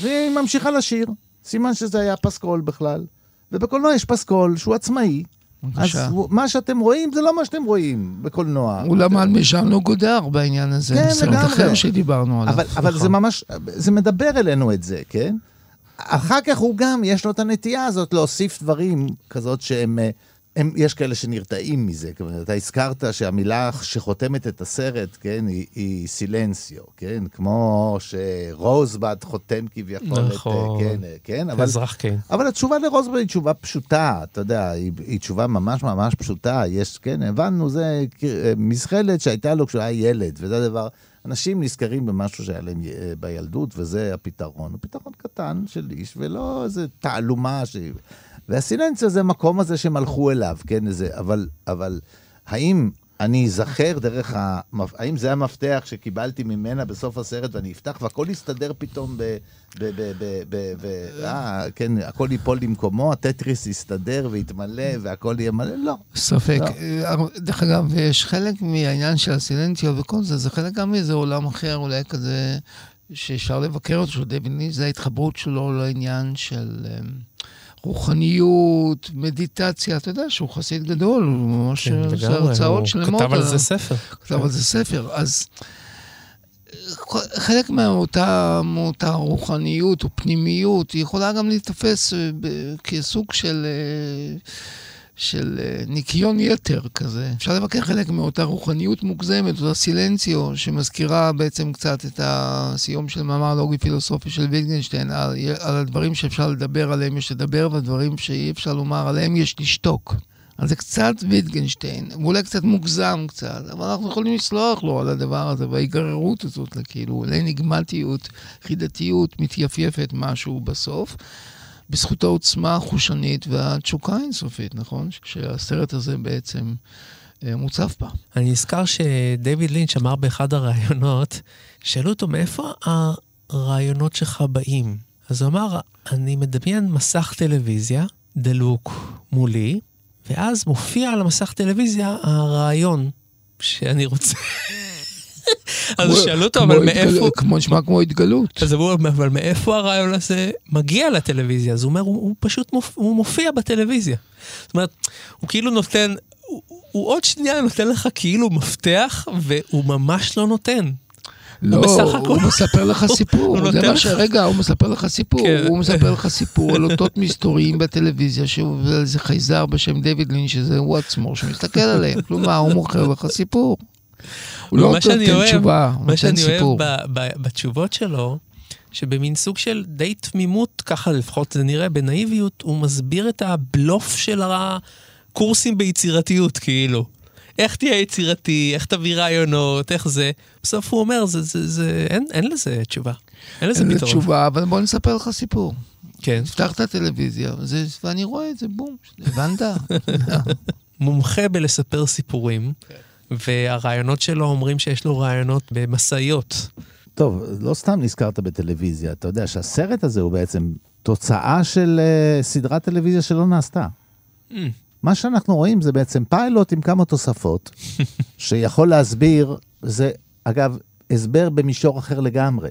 S4: והיא ממשיכה לשיר. סימן שזה היה פסקול בכלל. ובקולנוע יש פסקול שהוא עצמאי.
S10: בבקשה.
S4: אז מה שאתם רואים זה לא מה שאתם רואים בקולנוע.
S10: הוא למד משאנו גודר בעניין הזה.
S4: כן,
S10: סרט
S4: לגמרי.
S10: אחר שדיברנו עליו.
S4: אבל, אבל
S10: נכון.
S4: זה ממש, זה מדבר אלינו את זה, כן? אחר כך הוא גם, יש לו את הנטייה הזאת להוסיף דברים כזאת שהם, אה, הם, יש כאלה שנרתעים מזה. כלומר, אתה הזכרת שהמילה שחותמת את הסרט, כן, היא, היא סילנסיו, כן? כמו שרוזבד חותם כביכול
S3: נכון.
S4: את, כן, כן, אבל...
S3: אזרח כן.
S4: אבל התשובה לרוזבד היא תשובה פשוטה, אתה יודע, היא, היא תשובה ממש ממש פשוטה. יש, כן, הבנו, זה אה, מזחלת שהייתה לו כשהוא היה ילד, וזה הדבר, אנשים נזכרים במשהו שהיה להם אה, בילדות, וזה הפתרון. הוא פתרון קטן של איש, ולא איזה תעלומה ש... והסילנציה זה המקום הזה שהם הלכו אליו, כן, איזה, אבל, אבל האם אני אזכר דרך ה... האם זה המפתח שקיבלתי ממנה בסוף הסרט ואני אפתח והכל יסתדר פתאום ב... ב... ב... ב... ב... ב... אה, כן, הכל ייפול למקומו, הטטריס יסתדר ויתמלא והכל יהיה מלא? לא.
S10: ספק.
S4: לא.
S10: אה, דרך אגב, יש חלק מהעניין של הסילנטיו וכל זה, זה חלק גם מאיזה עולם אחר, אולי כזה, שאפשר לבקר אותו, של דייוויד לינץ', זה ההתחברות שלו לעניין של אה, רוחניות, מדיטציה, אתה יודע שהוא חסיד גדול, הוא ממש
S3: כן,
S10: עושה
S3: לגמרי,
S10: הרצאות
S3: הוא
S10: שלמות.
S3: כתב על
S10: אה,
S3: זה ספר.
S10: כתב על זה ספר, אז אה, חלק מאותה, מאותה רוחניות או פנימיות, היא יכולה גם להיתפס אה, כסוג של, אה, של אה, ניקיון יתר כזה. אפשר לבקר חלק מאותה רוחניות מוגזמת, אותה סילנציו, שמזכירה בעצם קצת את הסיום של מאמר לוגי פילוסופי של ויטגנשטיין, על, על הדברים שאפשר לדבר עליהם יש לדבר, והדברים שאי אפשר לומר עליהם יש לשתוק. אז זה קצת ויטגנשטיין, ואולי קצת מוגזם קצת, אבל אנחנו יכולים לסלוח לו על הדבר הזה, וההיגררות הזאת, כאילו, לאניגמטיות, חידתיות, מתייפייפת משהו בסוף, בזכות העוצמה החושנית והתשוקה האינסופית, נכון? שהסרט הזה בעצם אה, מוצף בה.
S3: אני נזכר שדייוויד לינץ' אמר באחד הראיונות, שאלו אותו, מאיפה הרעיונות שלך באים? אז הוא אמר, אני מדמיין מסך טלוויזיה, דלוק מולי, ואז מופיע על המסך טלוויזיה הרעיון שאני רוצה. אז שאלו אותו, אבל מאיפה...
S10: כמו, נשמע כמו התגלות.
S3: אז אמרו, אבל מאיפה הרעיון הזה מגיע לטלוויזיה? אז הוא אומר, הוא, הוא פשוט מופיע, הוא בטלוויזיה. זאת אומרת, הוא כאילו נותן, הוא, הוא עוד שנייה נותן לך כאילו מפתח, והוא ממש לא נותן.
S10: לא,
S3: בסך הכל-
S10: הוא מספר לך סיפור.
S3: הוא
S10: זה מה ש... רגע, הוא מספר לך סיפור.
S3: כן.
S10: הוא מספר לך סיפור על אותות מסתוריים בטלוויזיה, שהוא איזה חייזר בשם דיוויד לין, שזה הוא עצמו, שמסתכל עליהם. כלומר, הוא מוכר לך סיפור. הוא לא
S3: מה שאני
S10: נותן תשובה, הוא
S3: מה
S10: נותן
S3: שאני
S10: סיפור.
S3: אוהב ב, ב, בתשובות שלו, שבמין סוג של די תמימות, ככה לפחות זה נראה, בנאיביות, הוא מסביר את הבלוף של הקורסים ביצירתיות, כאילו. איך תהיה יצירתי, איך תביא רעיונות, איך זה. בסוף הוא אומר, זה, זה, זה, אין, אין לזה תשובה. אין לזה
S10: אין לי
S3: פתרון.
S10: תשובה, אבל בוא נספר לך סיפור.
S3: כן.
S10: תפתח את הטלוויזיה, זה- ואני רואה את זה, בום, הבנת?
S3: מומחה בלספר סיפורים, והרעיונות שלו אומרים שיש לו רעיונות במשאיות.
S4: טוב, לא סתם נזכרת בטלוויזיה, אתה יודע שהסרט הזה הוא בעצם תוצאה של uh, סדרת טלוויזיה שלא נעשתה.
S3: Mm.
S4: מה שאנחנו רואים זה בעצם פיילוט עם כמה תוספות, שיכול להסביר, זה אגב, הסבר במישור אחר לגמרי.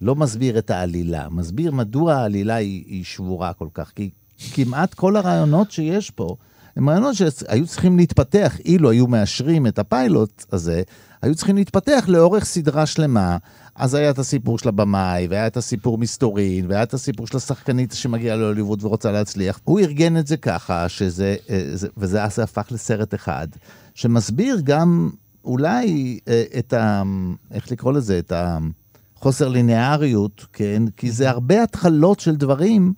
S4: לא מסביר את העלילה, מסביר מדוע העלילה היא, היא שבורה כל כך. כי כמעט כל הרעיונות שיש פה, הם רעיונות שהיו צריכים להתפתח, אילו היו מאשרים את הפיילוט הזה, היו צריכים להתפתח לאורך סדרה שלמה. אז היה את הסיפור של הבמאי, והיה את הסיפור מסתורין, והיה את הסיפור של השחקנית שמגיעה להוליווד ורוצה להצליח. הוא ארגן את זה ככה, שזה, אה, זה, וזה אז הפך לסרט אחד, שמסביר גם אולי אה, את ה... איך לקרוא לזה? את החוסר ליניאריות, כן? כי זה הרבה התחלות של דברים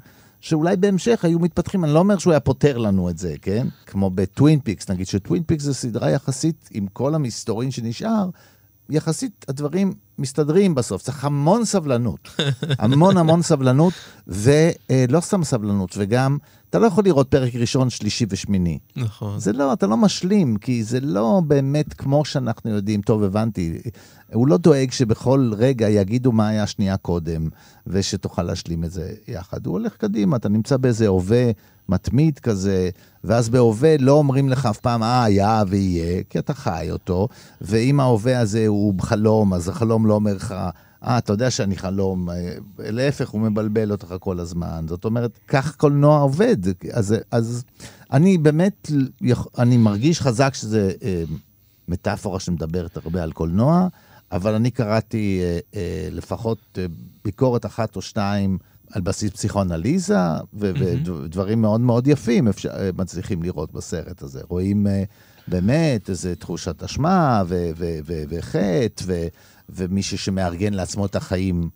S4: שאולי בהמשך היו מתפתחים. אני לא אומר שהוא היה פותר לנו את זה, כן? כמו בטווין פיקס, נגיד שטווין פיקס זו סדרה יחסית, עם כל המסתורין שנשאר, יחסית הדברים מסתדרים בסוף, צריך המון סבלנות. המון המון סבלנות, ולא סתם סבלנות, וגם, אתה לא יכול לראות פרק ראשון, שלישי ושמיני.
S3: נכון.
S4: זה לא, אתה לא משלים, כי זה לא באמת כמו שאנחנו יודעים, טוב, הבנתי. הוא לא דואג שבכל רגע יגידו מה היה שנייה קודם, ושתוכל להשלים את זה יחד. הוא הולך קדימה, אתה נמצא באיזה הווה מתמיד כזה, ואז בהווה לא אומרים לך אף פעם, אה, היה ויהיה, כי אתה חי אותו, ואם ההווה הזה הוא חלום, אז החלום לא אומר לך, אה, אתה יודע שאני חלום, להפך, הוא מבלבל אותך כל הזמן. זאת אומרת, כך קולנוע עובד. אז, אז אני באמת, אני מרגיש חזק שזה אה, מטאפורה שמדברת הרבה על קולנוע, אבל אני קראתי אה, אה, לפחות אה, ביקורת אחת או שתיים על בסיס פסיכואנליזה, ודברים מאוד מאוד יפים אפשר, מצליחים לראות בסרט הזה. רואים באמת איזו תחושת אשמה וחטא, ומישהו שמארגן לעצמו את החיים.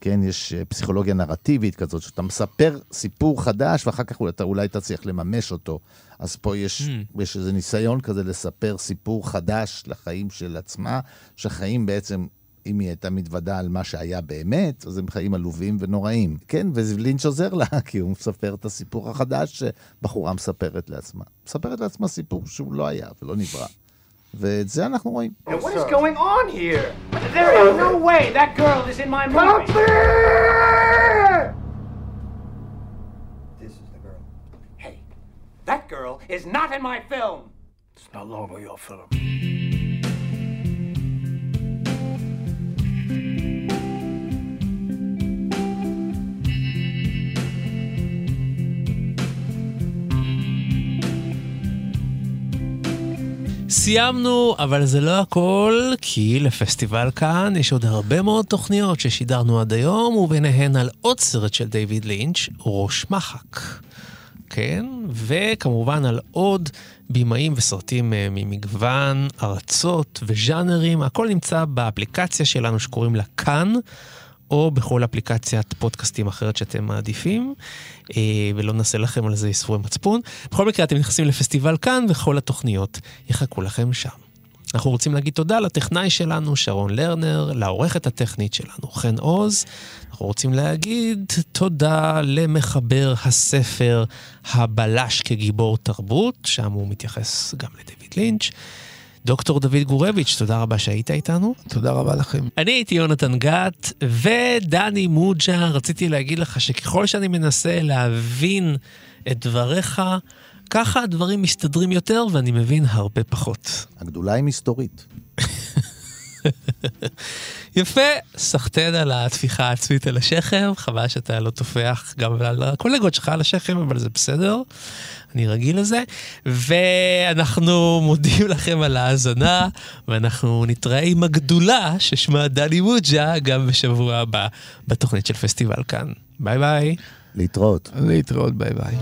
S4: כן, יש פסיכולוגיה נרטיבית כזאת, שאתה מספר סיפור חדש, ואחר כך אתה אולי תצליח לממש אותו. אז פה יש, mm. יש איזה ניסיון כזה לספר סיפור חדש לחיים של עצמה, שהחיים בעצם אם היא הייתה מתוודה על מה שהיה באמת, אז הם חיים עלובים ונוראים. כן, ולינץ' עוזר לה, כי הוא מספר את הסיפור החדש שבחורה מספרת לעצמה. מספרת לעצמה סיפור שהוא לא היה ולא נברא. ואת זה אנחנו רואים.
S11: There is no way that girl is in my movie. This is the girl. Hey, that girl is not in my film. It's no longer your film.
S3: סיימנו, אבל זה לא הכל, כי לפסטיבל כאן יש עוד הרבה מאוד תוכניות ששידרנו עד היום, וביניהן על עוד סרט של דיוויד לינץ', ראש מחק. כן, וכמובן על עוד בימאים וסרטים אה, ממגוון ארצות וז'אנרים, הכל נמצא באפליקציה שלנו שקוראים לה כאן. או בכל אפליקציית פודקאסטים אחרת שאתם מעדיפים, אה, ולא נעשה לכם על זה ייסורי מצפון. בכל מקרה, אתם נכנסים לפסטיבל כאן, וכל התוכניות יחכו לכם שם. אנחנו רוצים להגיד תודה לטכנאי שלנו, שרון לרנר, לעורכת הטכנית שלנו, חן עוז. אנחנו רוצים להגיד תודה למחבר הספר הבלש כגיבור תרבות, שם הוא מתייחס גם לדיוויד לינץ'. דוקטור דוד גורביץ', תודה רבה שהיית איתנו.
S10: תודה רבה לכם.
S3: אני הייתי יונתן גת, ודני מוג'ה, רציתי להגיד לך שככל שאני מנסה להבין את דבריך, ככה הדברים מסתדרים יותר ואני מבין הרבה פחות.
S4: הגדולה היא מסתורית.
S3: יפה, סחטיין על הטפיחה העצמית על השכם, חבל שאתה לא טופח גם על הקולגות שלך על השכם, אבל זה בסדר, אני רגיל לזה. ואנחנו מודים לכם על ההאזנה, ואנחנו נתראה עם הגדולה ששמה דני מוג'ה גם בשבוע הבא בתוכנית של פסטיבל כאן. ביי ביי.
S4: להתראות.
S10: להתראות, ביי ביי.